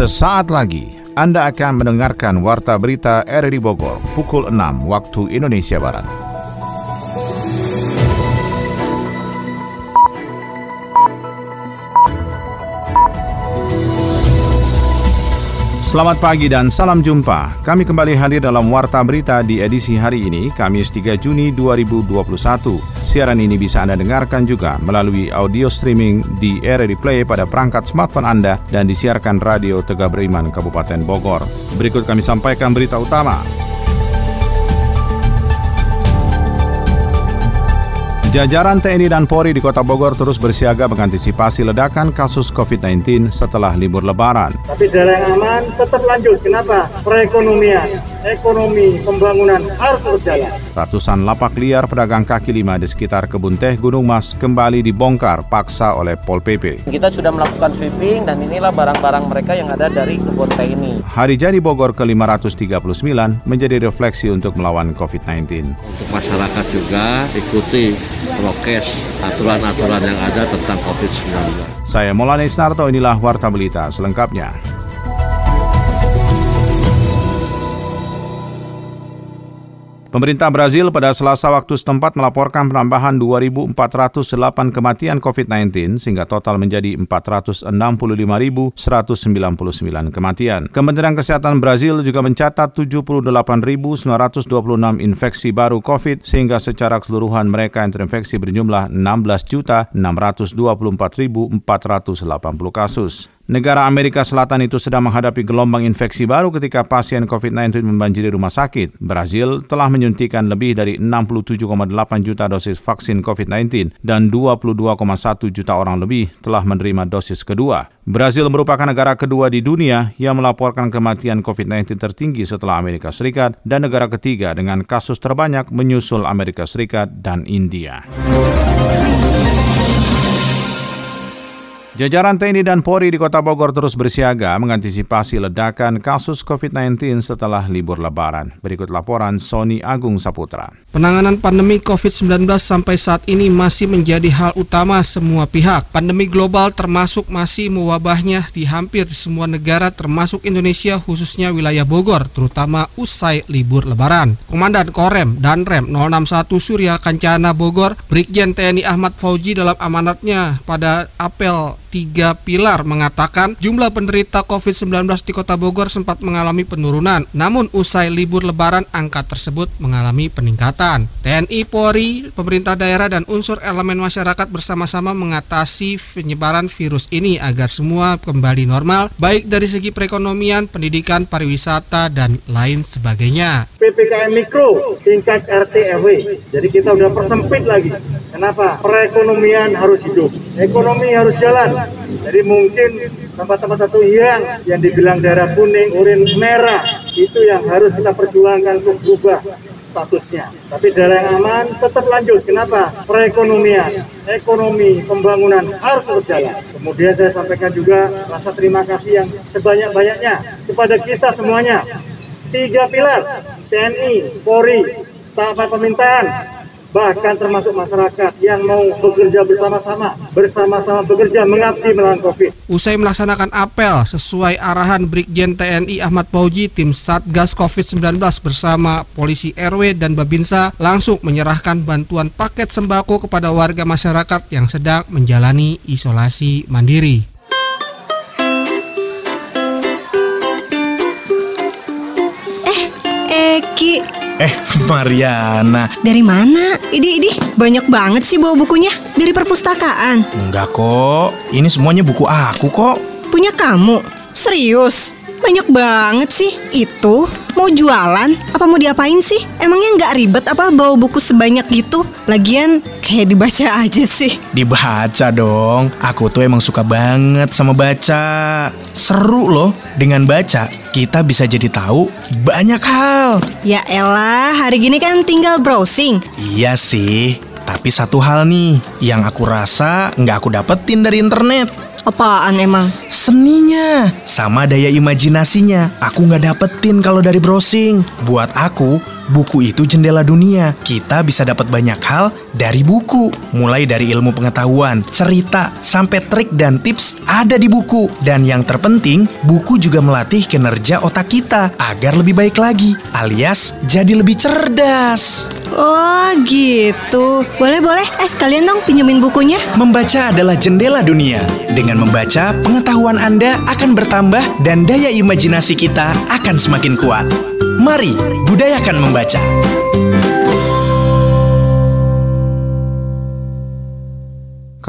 Sesaat lagi Anda akan mendengarkan Warta Berita RRI Bogor pukul 6 waktu Indonesia Barat. Selamat pagi dan salam jumpa. Kami kembali hadir dalam Warta Berita di edisi hari ini, Kamis 3 Juni 2021. Siaran ini bisa Anda dengarkan juga melalui audio streaming di RRI Play pada perangkat smartphone Anda dan disiarkan Radio Tegak Beriman Kabupaten Bogor. Berikut kami sampaikan berita utama. Jajaran TNI dan Polri di Kota Bogor terus bersiaga mengantisipasi ledakan kasus COVID-19 setelah libur Lebaran. Tapi jalan yang aman tetap lanjut. Kenapa? Perekonomian, ekonomi, pembangunan harus berjalan. Ratusan lapak liar pedagang kaki lima di sekitar kebun teh Gunung Mas kembali dibongkar paksa oleh Pol PP. Kita sudah melakukan sweeping dan inilah barang-barang mereka yang ada dari kebun teh ini. Hari jadi Bogor ke-539 menjadi refleksi untuk melawan COVID-19. Untuk masyarakat juga ikuti prokes aturan-aturan yang ada tentang COVID-19. Saya Molane Snarto, inilah Warta Berita selengkapnya. Pemerintah Brazil pada selasa waktu setempat melaporkan penambahan 2.408 kematian COVID-19 sehingga total menjadi 465.199 kematian. Kementerian Kesehatan Brazil juga mencatat 78.926 infeksi baru COVID sehingga secara keseluruhan mereka yang terinfeksi berjumlah 16.624.480 kasus. Negara Amerika Selatan itu sedang menghadapi gelombang infeksi baru ketika pasien COVID-19 membanjiri rumah sakit. Brazil telah menyuntikkan lebih dari 67,8 juta dosis vaksin COVID-19 dan 22,1 juta orang lebih telah menerima dosis kedua. Brazil merupakan negara kedua di dunia yang melaporkan kematian COVID-19 tertinggi setelah Amerika Serikat dan negara ketiga dengan kasus terbanyak menyusul Amerika Serikat dan India. Jajaran TNI dan Polri di Kota Bogor terus bersiaga mengantisipasi ledakan kasus COVID-19 setelah libur lebaran. Berikut laporan Sony Agung Saputra. Penanganan pandemi COVID-19 sampai saat ini masih menjadi hal utama semua pihak. Pandemi global termasuk masih mewabahnya di hampir semua negara termasuk Indonesia khususnya wilayah Bogor terutama usai libur lebaran. Komandan Korem dan Rem 061 Surya Kancana Bogor, Brigjen TNI Ahmad Fauji dalam amanatnya pada apel tiga pilar mengatakan jumlah penderita COVID-19 di Kota Bogor sempat mengalami penurunan. Namun usai libur lebaran angka tersebut mengalami peningkatan. TNI, Polri, pemerintah daerah dan unsur elemen masyarakat bersama-sama mengatasi penyebaran virus ini agar semua kembali normal baik dari segi perekonomian, pendidikan, pariwisata dan lain sebagainya. PPKM Mikro tingkat RT RW. Jadi kita udah persempit lagi. Kenapa? Perekonomian harus hidup. Ekonomi harus jalan. Jadi mungkin tempat-tempat satu yang yang dibilang daerah kuning, urin merah itu yang harus kita perjuangkan untuk berubah statusnya. Tapi daerah yang aman tetap lanjut. Kenapa? Perekonomian, ekonomi, pembangunan harus berjalan. Kemudian saya sampaikan juga rasa terima kasih yang sebanyak-banyaknya kepada kita semuanya. Tiga pilar, TNI, Polri, tahapan pemerintahan, bahkan termasuk masyarakat yang mau bekerja bersama-sama, bersama-sama bekerja mengabdi melawan COVID. Usai melaksanakan apel sesuai arahan Brigjen TNI Ahmad Pauji, tim Satgas COVID-19 bersama polisi RW dan Babinsa langsung menyerahkan bantuan paket sembako kepada warga masyarakat yang sedang menjalani isolasi mandiri. Eh, Eki, Eh, Mariana. dari mana? Idi, idi, banyak banget sih bawa bukunya. Dari perpustakaan. Enggak kok. Ini semuanya buku aku kok. Punya kamu? Serius? Banyak banget sih. Itu mau jualan? Apa mau diapain sih? Emangnya nggak ribet apa bawa buku sebanyak gitu? Lagian kayak dibaca aja sih. Dibaca dong. Aku tuh emang suka banget sama baca. Seru loh. Dengan baca, kita bisa jadi tahu banyak hal. Ya elah, hari gini kan tinggal browsing. Iya sih. Tapi satu hal nih, yang aku rasa nggak aku dapetin dari internet. Apaan emang? Seninya, sama daya imajinasinya, aku nggak dapetin kalau dari browsing. Buat aku, buku itu jendela dunia. Kita bisa dapat banyak hal dari buku. Mulai dari ilmu pengetahuan, cerita, sampai trik dan tips ada di buku. Dan yang terpenting, buku juga melatih kinerja otak kita agar lebih baik lagi, alias jadi lebih cerdas. Oh gitu. Boleh-boleh, eh sekalian dong pinjemin bukunya. Membaca adalah jendela dunia. Dengan membaca, pengetahuan Anda akan bertambah dan daya imajinasi kita akan semakin kuat. Mari, budayakan membaca.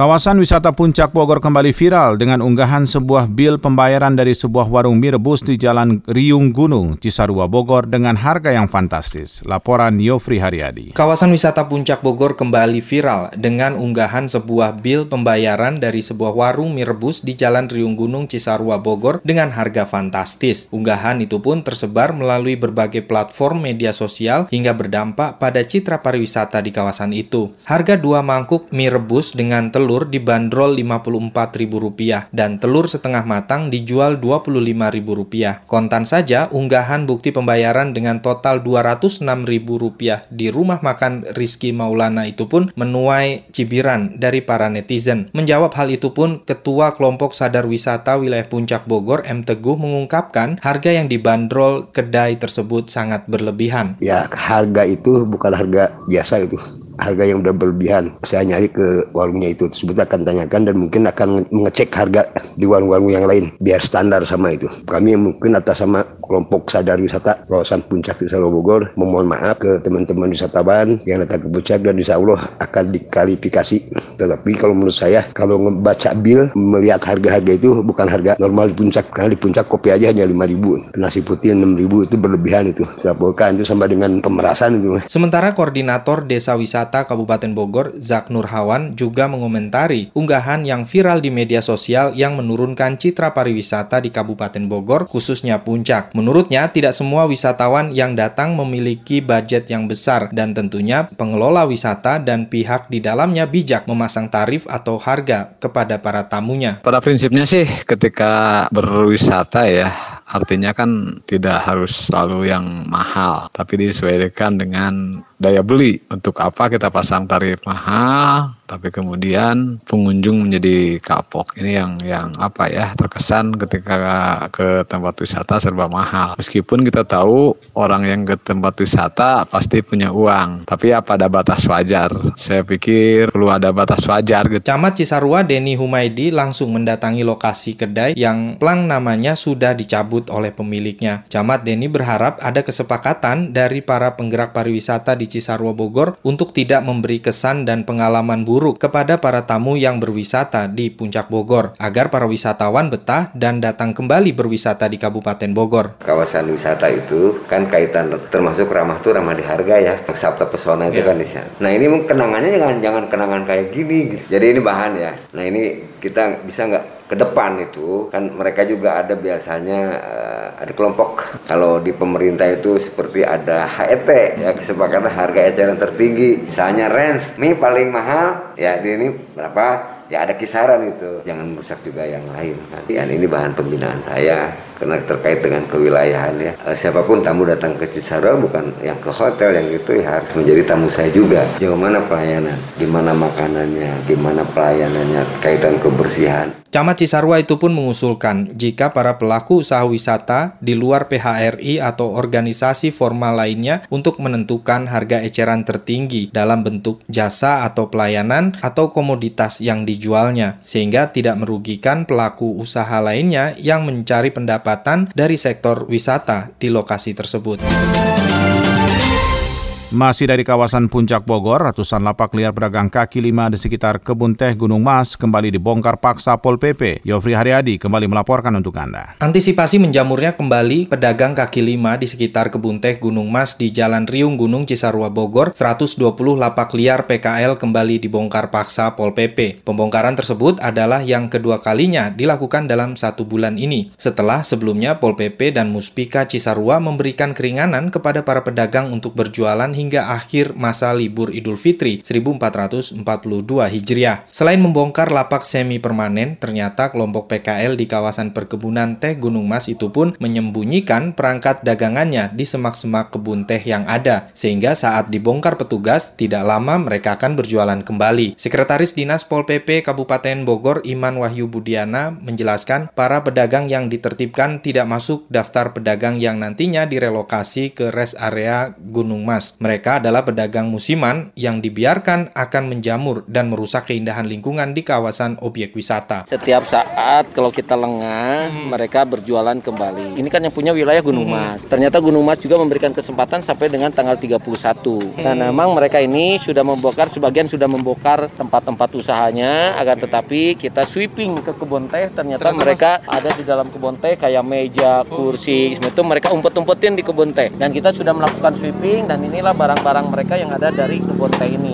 Kawasan wisata Puncak Bogor kembali viral dengan unggahan sebuah bil pembayaran dari sebuah warung mie rebus di Jalan Riung Gunung, Cisarua, Bogor dengan harga yang fantastis. Laporan Yofri Haryadi. Kawasan wisata Puncak Bogor kembali viral dengan unggahan sebuah bil pembayaran dari sebuah warung mie rebus di Jalan Riung Gunung, Cisarua, Bogor dengan harga fantastis. Unggahan itu pun tersebar melalui berbagai platform media sosial hingga berdampak pada citra pariwisata di kawasan itu. Harga dua mangkuk mie rebus dengan telur telur dibanderol Rp54.000 dan telur setengah matang dijual Rp25.000. Kontan saja unggahan bukti pembayaran dengan total Rp206.000 di rumah makan Rizky Maulana itu pun menuai cibiran dari para netizen. Menjawab hal itu pun Ketua Kelompok Sadar Wisata Wilayah Puncak Bogor M Teguh mengungkapkan harga yang dibanderol kedai tersebut sangat berlebihan. Ya, harga itu bukan harga biasa itu harga yang udah berlebihan. Saya nyari ke warungnya itu tersebut akan tanyakan dan mungkin akan mengecek harga di warung-warung yang lain biar standar sama itu. Kami mungkin atas sama kelompok sadar wisata kawasan puncak di Bogor memohon maaf ke teman-teman wisatawan yang datang ke puncak dan insya Allah akan dikalifikasi. Tetapi kalau menurut saya kalau ngebaca bil melihat harga-harga itu bukan harga normal di puncak karena di puncak kopi aja hanya 5000 nasi putih 6000 itu berlebihan itu. Laporkan itu sama dengan pemerasan itu. Sementara koordinator desa Wisata Kabupaten Bogor, Zak Nurhawan, juga mengomentari unggahan yang viral di media sosial yang menurunkan citra pariwisata di Kabupaten Bogor, khususnya Puncak. Menurutnya, tidak semua wisatawan yang datang memiliki budget yang besar dan tentunya pengelola wisata dan pihak di dalamnya bijak memasang tarif atau harga kepada para tamunya. Pada prinsipnya sih ketika berwisata ya artinya kan tidak harus selalu yang mahal, tapi disesuaikan dengan daya beli. Untuk apa kita pasang tarif mahal, tapi kemudian pengunjung menjadi kapok. Ini yang yang apa ya terkesan ketika ke tempat wisata serba mahal. Meskipun kita tahu orang yang ke tempat wisata pasti punya uang, tapi apa ada batas wajar? Saya pikir perlu ada batas wajar. Gitu. Camat Cisarua Denny Humaydi langsung mendatangi lokasi kedai yang plang namanya sudah dicabut oleh pemiliknya. Camat Denny berharap ada kesepakatan dari para penggerak pariwisata di Cisarua Bogor untuk tidak memberi kesan dan pengalaman buruk kepada para tamu yang berwisata di Puncak Bogor agar para wisatawan betah dan datang kembali berwisata di Kabupaten Bogor. Kawasan wisata itu kan kaitan termasuk ramah tuh ramah di harga ya. Sabta pesona itu yeah. kan di sana. Nah, ini kenangannya jangan jangan kenangan kayak gini gitu. Jadi ini bahan ya. Nah, ini kita bisa nggak ke depan itu kan mereka juga ada biasanya uh, ada kelompok kalau di pemerintah itu seperti ada HET ya kesepakatan harga eceran tertinggi misalnya range mie paling mahal ya ini berapa? Ya ada kisaran itu jangan merusak juga yang lain. Kan ini bahan pembinaan saya karena terkait dengan kewilayahan ya. Uh, siapa pun tamu datang ke Cisarua bukan yang ke hotel yang itu ya harus menjadi tamu saya juga. Gimana pelayanan? Gimana makanannya? Gimana pelayanannya? Kaitan kebersihan. Camat Cisarua itu pun mengusulkan jika para pelaku usaha wisata di luar PHRI atau organisasi formal lainnya untuk menentukan harga eceran tertinggi dalam bentuk jasa atau pelayanan atau komoditas yang dijualnya, sehingga tidak merugikan pelaku usaha lainnya yang mencari pendapatan dari sektor wisata di lokasi tersebut. Masih dari kawasan Puncak Bogor, ratusan lapak liar pedagang kaki lima di sekitar kebun teh Gunung Mas kembali dibongkar paksa Pol PP. Yofri Haryadi kembali melaporkan untuk Anda. Antisipasi menjamurnya kembali pedagang kaki lima di sekitar kebun teh Gunung Mas di Jalan Riung Gunung Cisarua Bogor, 120 lapak liar PKL kembali dibongkar paksa Pol PP. Pembongkaran tersebut adalah yang kedua kalinya dilakukan dalam satu bulan ini, setelah sebelumnya Pol PP dan Muspika Cisarua memberikan keringanan kepada para pedagang untuk berjualan hingga akhir masa libur Idul Fitri 1442 Hijriah. Selain membongkar lapak semi permanen, ternyata kelompok PKL di kawasan perkebunan teh Gunung Mas itu pun menyembunyikan perangkat dagangannya di semak-semak kebun teh yang ada, sehingga saat dibongkar petugas, tidak lama mereka akan berjualan kembali. Sekretaris Dinas Pol PP Kabupaten Bogor Iman Wahyu Budiana menjelaskan para pedagang yang ditertibkan tidak masuk daftar pedagang yang nantinya direlokasi ke rest area Gunung Mas. Mereka adalah pedagang musiman yang dibiarkan akan menjamur dan merusak keindahan lingkungan di kawasan objek wisata. Setiap saat kalau kita lengah, hmm. mereka berjualan kembali. Ini kan yang punya wilayah Gunung hmm. Mas. Ternyata Gunung Mas juga memberikan kesempatan sampai dengan tanggal 31. Hmm. Dan memang mereka ini sudah membongkar, sebagian sudah membongkar tempat-tempat usahanya, agar tetapi kita sweeping ke kebun teh, ternyata, ternyata mereka ada di dalam kebun teh kayak meja, kursi, oh. itu mereka umpet-umpetin di kebun teh. Dan kita sudah melakukan sweeping dan inilah barang-barang mereka yang ada dari kebun teh ini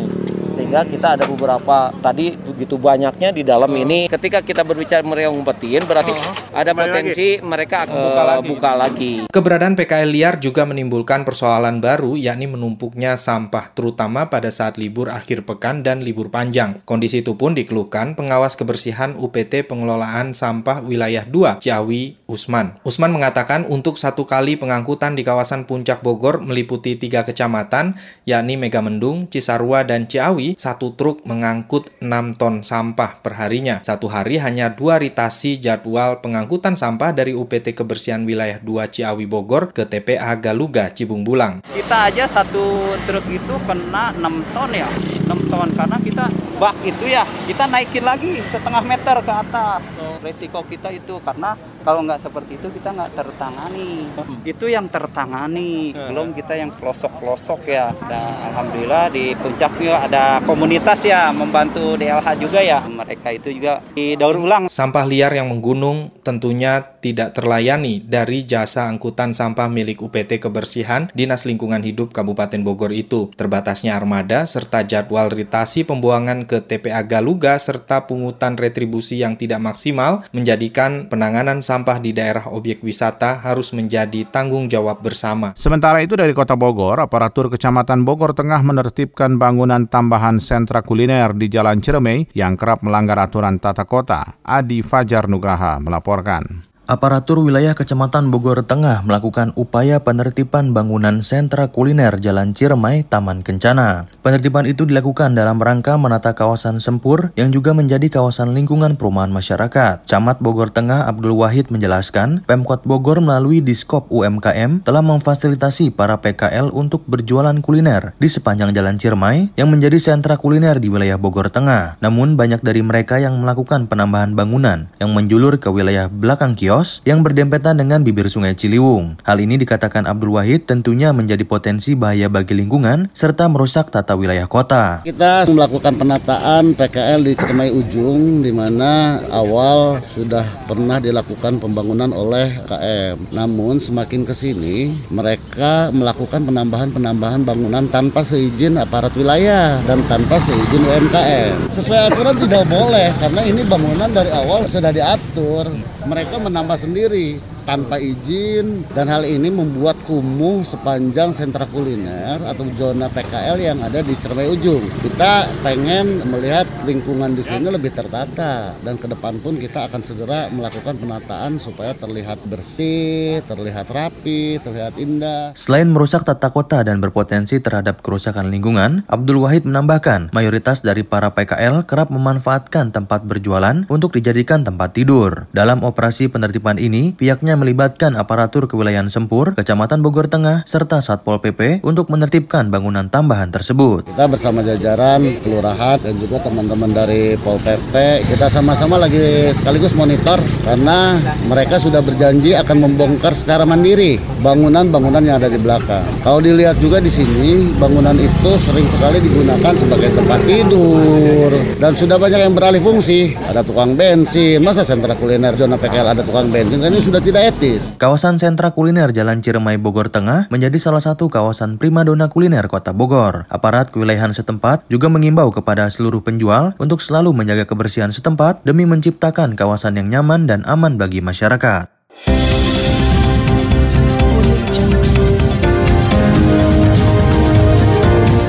sehingga kita ada beberapa tadi begitu banyaknya di dalam uh. ini ketika kita berbicara mereka ngumpetin berarti uh. ada potensi lagi. mereka uh, buka, lagi. buka lagi. Keberadaan PKL liar juga menimbulkan persoalan baru yakni menumpuknya sampah terutama pada saat libur akhir pekan dan libur panjang. Kondisi itu pun dikeluhkan pengawas kebersihan UPT Pengelolaan Sampah Wilayah 2 Ciawi Usman. Usman mengatakan untuk satu kali pengangkutan di kawasan Puncak Bogor meliputi tiga kecamatan yakni Megamendung, Cisarua, dan Ciawi satu truk mengangkut 6 ton sampah perharinya. Satu hari hanya dua ritasi jadwal pengangkutan sampah dari UPT Kebersihan Wilayah 2 Ciawi Bogor ke TPA Galuga Cibung Bulang. Kita aja satu truk itu kena 6 ton ya. 6 ton karena kita bak itu ya kita naikin lagi setengah meter ke atas. Resiko kita itu karena kalau nggak seperti itu kita nggak tertangani. Itu yang tertangani, belum kita yang pelosok-pelosok ya. Dan alhamdulillah di puncaknya ada komunitas ya membantu DLH juga ya. Mereka itu juga didaur ulang. Sampah liar yang menggunung tentunya tidak terlayani dari jasa angkutan sampah milik UPT Kebersihan Dinas Lingkungan Hidup Kabupaten Bogor itu. Terbatasnya armada serta jadwal ritasi pembuangan ke TPA Galuga serta pungutan retribusi yang tidak maksimal menjadikan penanganan sampah di daerah objek wisata harus menjadi tanggung jawab bersama. Sementara itu dari Kota Bogor, aparatur Kecamatan Bogor Tengah menertibkan bangunan tambahan sentra kuliner di Jalan Ciremai yang kerap melanggar aturan tata kota. Adi Fajar Nugraha melaporkan. Aparatur wilayah Kecamatan Bogor Tengah melakukan upaya penertiban bangunan sentra kuliner Jalan Ciremai, Taman Kencana. Penertiban itu dilakukan dalam rangka menata kawasan Sempur yang juga menjadi kawasan lingkungan perumahan masyarakat. Camat Bogor Tengah Abdul Wahid menjelaskan, Pemkot Bogor melalui Diskop UMKM telah memfasilitasi para PKL untuk berjualan kuliner di sepanjang Jalan Ciremai yang menjadi sentra kuliner di wilayah Bogor Tengah. Namun banyak dari mereka yang melakukan penambahan bangunan yang menjulur ke wilayah belakang kios yang berdempetan dengan bibir sungai Ciliwung. Hal ini dikatakan Abdul Wahid tentunya menjadi potensi bahaya bagi lingkungan serta merusak tata wilayah kota. Kita melakukan penataan PKL di Ciremai Ujung di mana awal sudah pernah dilakukan pembangunan oleh KM. Namun semakin ke sini mereka melakukan penambahan-penambahan bangunan tanpa seizin aparat wilayah dan tanpa seizin UMKM. Sesuai aturan tidak boleh karena ini bangunan dari awal sudah diatur. Mereka menambah sampah sendiri tanpa izin dan hal ini membuat kumuh sepanjang sentra kuliner atau zona PKL yang ada di Cermai Ujung. Kita pengen melihat lingkungan di sini lebih tertata dan ke depan pun kita akan segera melakukan penataan supaya terlihat bersih, terlihat rapi, terlihat indah. Selain merusak tata kota dan berpotensi terhadap kerusakan lingkungan, Abdul Wahid menambahkan mayoritas dari para PKL kerap memanfaatkan tempat berjualan untuk dijadikan tempat tidur. Dalam operasi penertiban ini, pihaknya melibatkan aparatur kewilayahan Sempur, Kecamatan Bogor Tengah, serta Satpol PP untuk menertibkan bangunan tambahan tersebut. Kita bersama jajaran kelurahan dan juga teman-teman dari Pol PP, kita sama-sama lagi sekaligus monitor karena mereka sudah berjanji akan membongkar secara mandiri bangunan-bangunan yang ada di belakang. Kalau dilihat juga di sini, bangunan itu sering sekali digunakan sebagai tempat tidur dan sudah banyak yang beralih fungsi. Ada tukang bensin, masa sentra kuliner zona PKL ada tukang bensin, ini sudah tidak etis. Kawasan sentra kuliner Jalan Ciremai Bogor Tengah menjadi salah satu kawasan primadona kuliner kota Bogor. Aparat kewilayahan setempat juga mengimbau kepada seluruh penjual untuk selalu menjaga kebersihan setempat demi menciptakan kawasan yang nyaman dan aman bagi masyarakat.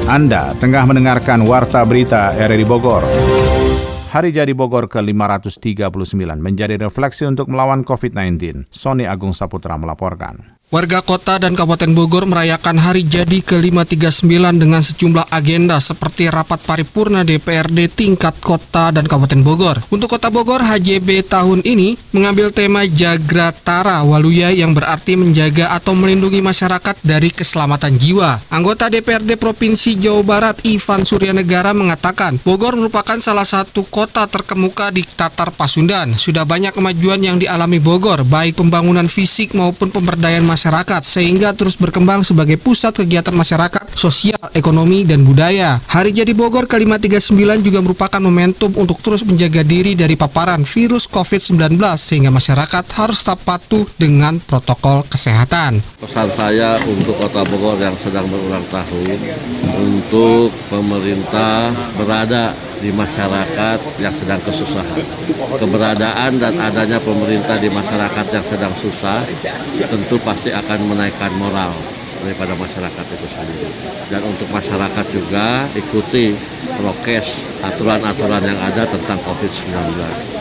Anda tengah mendengarkan Warta Berita RRI Bogor. Hari jadi Bogor ke-539 menjadi refleksi untuk melawan COVID-19. Sony Agung Saputra melaporkan. Warga kota dan Kabupaten Bogor merayakan hari jadi ke-539 dengan sejumlah agenda seperti rapat paripurna DPRD tingkat kota dan Kabupaten Bogor. Untuk kota Bogor, HJB tahun ini mengambil tema Jagratara Waluya yang berarti menjaga atau melindungi masyarakat dari keselamatan jiwa. Anggota DPRD Provinsi Jawa Barat Ivan Suryanegara mengatakan Bogor merupakan salah satu kota terkemuka di Tatar Pasundan. Sudah banyak kemajuan yang dialami Bogor, baik pembangunan fisik maupun pemberdayaan masyarakat masyarakat sehingga terus berkembang sebagai pusat kegiatan masyarakat, sosial, ekonomi, dan budaya. Hari Jadi Bogor ke-539 juga merupakan momentum untuk terus menjaga diri dari paparan virus COVID-19 sehingga masyarakat harus tetap patuh dengan protokol kesehatan. Pesan saya untuk Kota Bogor yang sedang berulang tahun untuk pemerintah berada di masyarakat yang sedang kesusahan. Keberadaan dan adanya pemerintah di masyarakat yang sedang susah tentu pasti akan menaikkan moral daripada masyarakat itu sendiri. Dan untuk masyarakat juga ikuti prokes aturan-aturan yang ada tentang COVID-19.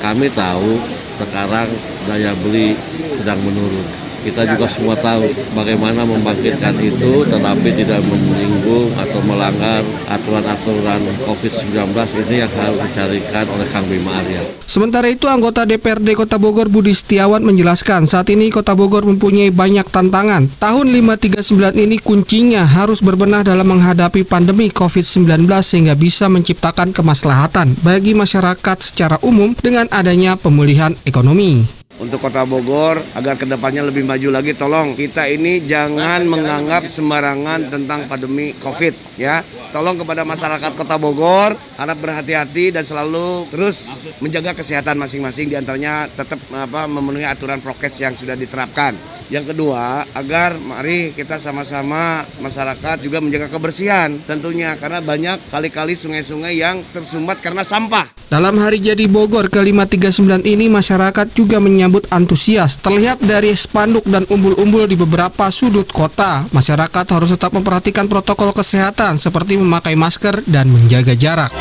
Kami tahu sekarang daya beli sedang menurun kita juga semua tahu bagaimana membangkitkan itu tetapi tidak menyinggung atau melanggar aturan-aturan COVID-19 ini yang harus dicarikan oleh Kang Bima Arya. Sementara itu anggota DPRD Kota Bogor Budi Setiawan menjelaskan saat ini Kota Bogor mempunyai banyak tantangan. Tahun 539 ini kuncinya harus berbenah dalam menghadapi pandemi COVID-19 sehingga bisa menciptakan kemaslahatan bagi masyarakat secara umum dengan adanya pemulihan ekonomi untuk Kota Bogor agar ke depannya lebih maju lagi. Tolong kita ini jangan menganggap sembarangan tentang pandemi COVID ya. Tolong kepada masyarakat Kota Bogor harap berhati-hati dan selalu terus menjaga kesehatan masing-masing. Di antaranya tetap apa memenuhi aturan prokes yang sudah diterapkan. Yang kedua, agar mari kita sama-sama masyarakat juga menjaga kebersihan tentunya. Karena banyak kali-kali sungai-sungai yang tersumbat karena sampah. Dalam hari jadi Bogor ke-539 ini masyarakat juga menyambut antusias. Terlihat dari spanduk dan umbul-umbul di beberapa sudut kota. Masyarakat harus tetap memperhatikan protokol kesehatan seperti memakai masker dan menjaga jarak.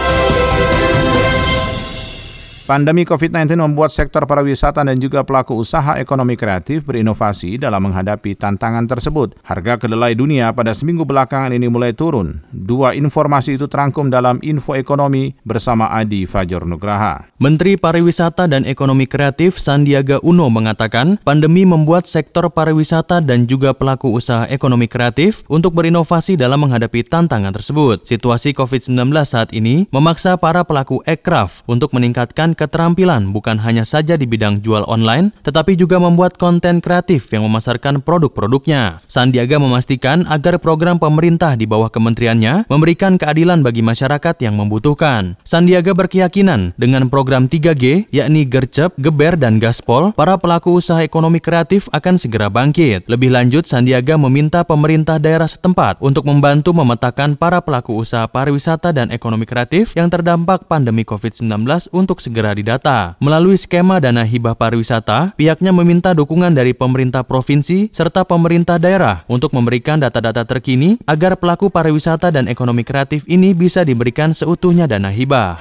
Pandemi COVID-19 membuat sektor pariwisata dan juga pelaku usaha ekonomi kreatif berinovasi dalam menghadapi tantangan tersebut. Harga kedelai dunia pada seminggu belakangan ini mulai turun. Dua informasi itu terangkum dalam Info Ekonomi bersama Adi Fajar Nugraha. Menteri Pariwisata dan Ekonomi Kreatif Sandiaga Uno mengatakan pandemi membuat sektor pariwisata dan juga pelaku usaha ekonomi kreatif untuk berinovasi dalam menghadapi tantangan tersebut. Situasi COVID-19 saat ini memaksa para pelaku ekraf untuk meningkatkan keterampilan bukan hanya saja di bidang jual online, tetapi juga membuat konten kreatif yang memasarkan produk-produknya. Sandiaga memastikan agar program pemerintah di bawah kementeriannya memberikan keadilan bagi masyarakat yang membutuhkan. Sandiaga berkeyakinan dengan program 3G, yakni Gercep, Geber, dan Gaspol, para pelaku usaha ekonomi kreatif akan segera bangkit. Lebih lanjut, Sandiaga meminta pemerintah daerah setempat untuk membantu memetakan para pelaku usaha pariwisata dan ekonomi kreatif yang terdampak pandemi COVID-19 untuk segera segera didata. Melalui skema dana hibah pariwisata, pihaknya meminta dukungan dari pemerintah provinsi serta pemerintah daerah untuk memberikan data-data terkini agar pelaku pariwisata dan ekonomi kreatif ini bisa diberikan seutuhnya dana hibah.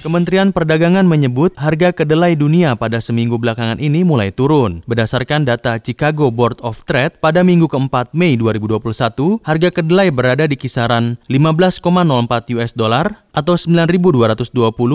Kementerian Perdagangan menyebut harga kedelai dunia pada seminggu belakangan ini mulai turun. Berdasarkan data Chicago Board of Trade, pada minggu keempat Mei 2021, harga kedelai berada di kisaran 15,04 US dollar atau 9.220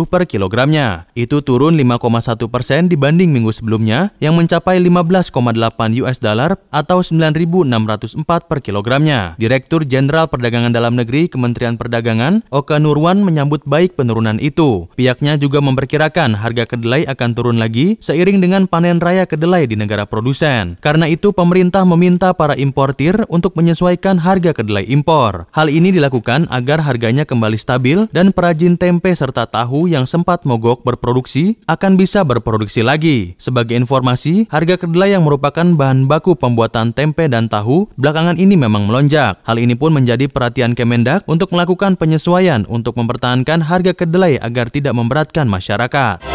per kilogramnya. Itu turun 5,1 persen dibanding minggu sebelumnya yang mencapai 15,8 US dollar atau 9.604 per kilogramnya. Direktur Jenderal Perdagangan Dalam Negeri Kementerian Perdagangan, Oka Nurwan menyambut baik penurunan itu. Pihaknya juga memperkirakan harga kedelai akan turun lagi seiring dengan panen raya kedelai di negara produsen. Karena itu pemerintah meminta para importir untuk menyesuaikan harga kedelai impor. Hal ini dilakukan agar harganya kembali stabil dan dan perajin tempe serta tahu yang sempat mogok berproduksi akan bisa berproduksi lagi. Sebagai informasi, harga kedelai yang merupakan bahan baku pembuatan tempe dan tahu belakangan ini memang melonjak. Hal ini pun menjadi perhatian Kemendak untuk melakukan penyesuaian untuk mempertahankan harga kedelai agar tidak memberatkan masyarakat.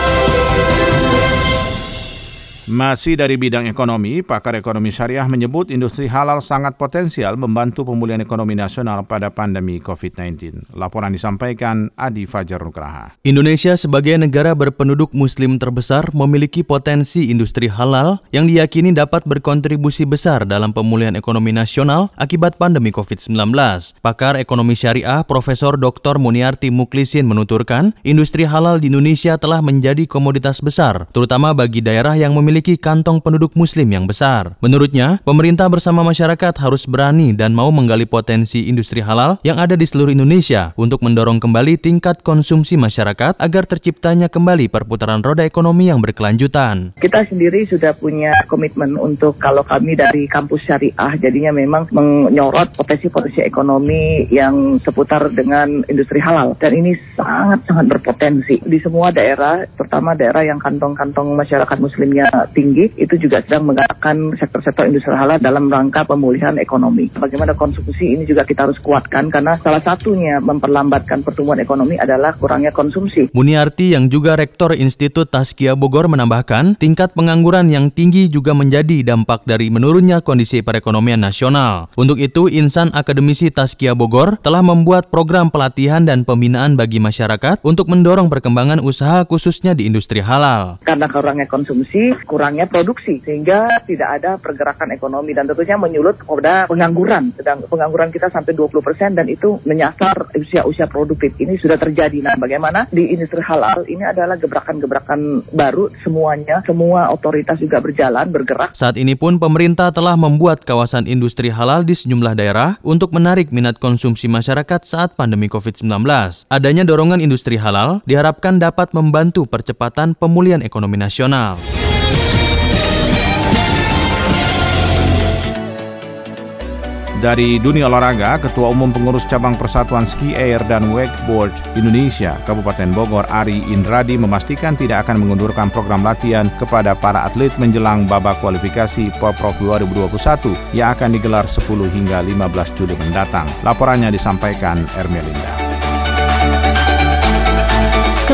Masih dari bidang ekonomi, pakar ekonomi syariah menyebut industri halal sangat potensial membantu pemulihan ekonomi nasional pada pandemi COVID-19. Laporan disampaikan Adi Fajar Nugraha. Indonesia sebagai negara berpenduduk muslim terbesar memiliki potensi industri halal yang diyakini dapat berkontribusi besar dalam pemulihan ekonomi nasional akibat pandemi COVID-19. Pakar ekonomi syariah Profesor Dr. Muniarti Muklisin menuturkan, industri halal di Indonesia telah menjadi komoditas besar, terutama bagi daerah yang memiliki memiliki kantong penduduk muslim yang besar. Menurutnya, pemerintah bersama masyarakat harus berani dan mau menggali potensi industri halal yang ada di seluruh Indonesia untuk mendorong kembali tingkat konsumsi masyarakat agar terciptanya kembali perputaran roda ekonomi yang berkelanjutan. Kita sendiri sudah punya komitmen untuk kalau kami dari kampus syariah jadinya memang menyorot potensi-potensi ekonomi yang seputar dengan industri halal dan ini sangat-sangat berpotensi di semua daerah, terutama daerah yang kantong-kantong masyarakat muslimnya tinggi itu juga sedang menggerakkan sektor-sektor industri halal dalam rangka pemulihan ekonomi. Bagaimana konsumsi ini juga kita harus kuatkan karena salah satunya memperlambatkan pertumbuhan ekonomi adalah kurangnya konsumsi. Muniarti yang juga Rektor Institut Taskia Bogor menambahkan, tingkat pengangguran yang tinggi juga menjadi dampak dari menurunnya kondisi perekonomian nasional. Untuk itu, Insan Akademisi Taskia Bogor telah membuat program pelatihan dan pembinaan bagi masyarakat untuk mendorong perkembangan usaha khususnya di industri halal. Karena kurangnya konsumsi, kurangnya produksi sehingga tidak ada pergerakan ekonomi dan tentunya menyulut pada pengangguran. Sedang pengangguran kita sampai 20% dan itu menyasar usia-usia produktif. Ini sudah terjadi. Nah, bagaimana di industri halal ini adalah gebrakan-gebrakan baru semuanya, semua otoritas juga berjalan, bergerak. Saat ini pun pemerintah telah membuat kawasan industri halal di sejumlah daerah untuk menarik minat konsumsi masyarakat saat pandemi COVID-19. Adanya dorongan industri halal diharapkan dapat membantu percepatan pemulihan ekonomi nasional. Dari dunia olahraga, Ketua Umum Pengurus Cabang Persatuan Ski Air dan Wakeboard Indonesia, Kabupaten Bogor, Ari Indradi memastikan tidak akan mengundurkan program latihan kepada para atlet menjelang babak kualifikasi Poprov 2021 yang akan digelar 10 hingga 15 Juli mendatang. Laporannya disampaikan Ermelinda.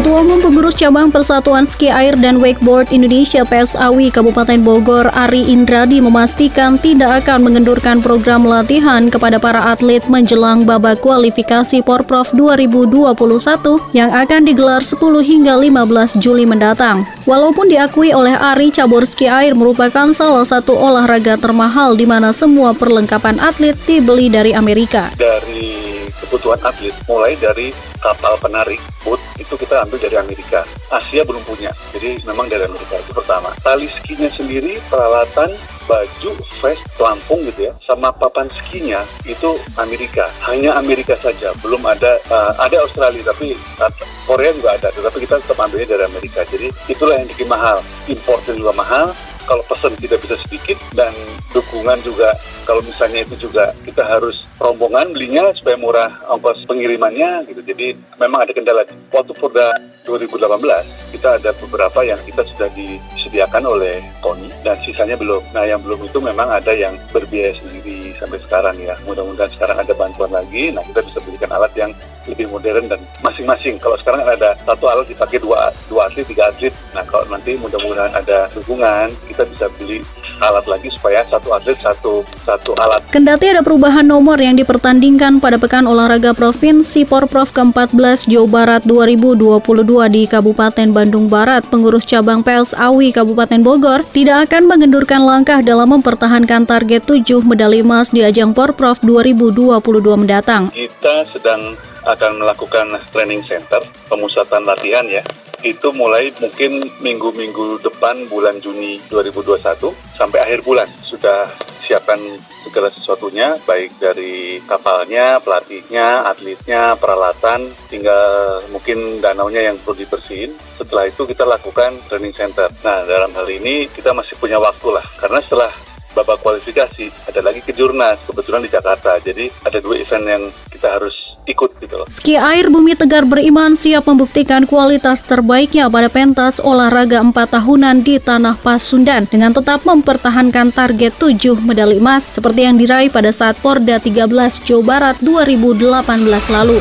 Ketua Umum Pengurus Cabang Persatuan Ski Air dan Wakeboard Indonesia PSAWI Kabupaten Bogor Ari Indradi memastikan tidak akan mengendurkan program latihan kepada para atlet menjelang babak kualifikasi Porprov 2021 yang akan digelar 10 hingga 15 Juli mendatang. Walaupun diakui oleh Ari cabur ski air merupakan salah satu olahraga termahal di mana semua perlengkapan atlet dibeli dari Amerika. Dari kebutuhan atlet mulai dari kapal penarik boot itu kita ambil dari Amerika. Asia belum punya jadi memang dari Amerika itu pertama. Tali skinya sendiri peralatan baju vest pelampung gitu ya sama papan skinya itu Amerika. Hanya Amerika saja belum ada uh, ada Australia tapi uh, Korea juga ada tetapi kita tetap ambilnya dari Amerika. Jadi itulah yang bikin mahal importnya juga mahal kalau pesan tidak bisa sedikit dan dukungan juga kalau misalnya itu juga kita harus rombongan belinya supaya murah ongkos pengirimannya gitu. Jadi memang ada kendala. Waktu Forda 2018 kita ada beberapa yang kita sudah disediakan oleh KONI dan sisanya belum. Nah yang belum itu memang ada yang berbiaya sendiri sampai sekarang ya. Mudah-mudahan sekarang ada bantuan lagi. Nah kita bisa belikan alat yang lebih modern dan masing-masing. Kalau sekarang kan ada satu alat dipakai dua dua atlet, tiga atlet. Nah kalau nanti mudah-mudahan ada dukungan, kita bisa beli alat lagi supaya satu atlet satu satu alat. Kendati ada perubahan nomor yang dipertandingkan pada Pekan Olahraga Provinsi Porprov ke-14 Jawa Barat 2022 di Kabupaten Bandung Barat, pengurus cabang PLS Awi Kabupaten Bogor tidak akan mengendurkan langkah dalam mempertahankan target 7 medali emas di ajang Porprov 2022 mendatang. Kita sedang akan melakukan training center, pemusatan latihan ya. Itu mulai mungkin minggu-minggu depan bulan Juni 2021 sampai akhir bulan sudah siapkan segala sesuatunya baik dari kapalnya, pelatihnya, atletnya, peralatan, tinggal mungkin danaunya yang perlu dibersihin. Setelah itu kita lakukan training center. Nah, dalam hal ini kita masih punya waktu lah karena setelah babak kualifikasi ada lagi kejurnas kebetulan di Jakarta. Jadi ada dua event yang kita harus ikut gitu loh. Ski Air Bumi Tegar Beriman siap membuktikan kualitas terbaiknya pada pentas olahraga 4 tahunan di Tanah Pasundan dengan tetap mempertahankan target 7 medali emas seperti yang diraih pada saat Porda 13 Jawa Barat 2018 lalu.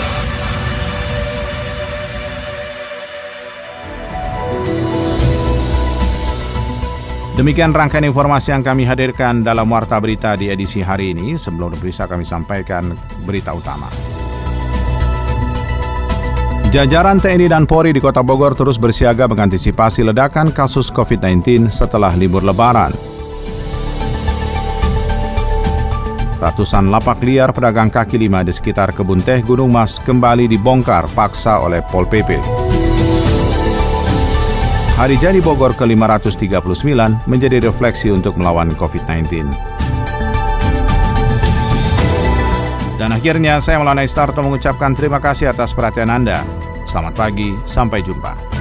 Demikian rangkaian informasi yang kami hadirkan dalam Warta Berita di edisi hari ini. Sebelum berpisah kami sampaikan berita utama. Jajaran TNI dan Polri di Kota Bogor terus bersiaga mengantisipasi ledakan kasus COVID-19 setelah libur lebaran. Ratusan lapak liar pedagang kaki lima di sekitar kebun teh Gunung Mas kembali dibongkar paksa oleh Pol PP. Hari Jadi Bogor ke-539 menjadi refleksi untuk melawan COVID-19. Dan akhirnya saya Maulana Istarto mengucapkan terima kasih atas perhatian Anda. Selamat pagi, sampai jumpa.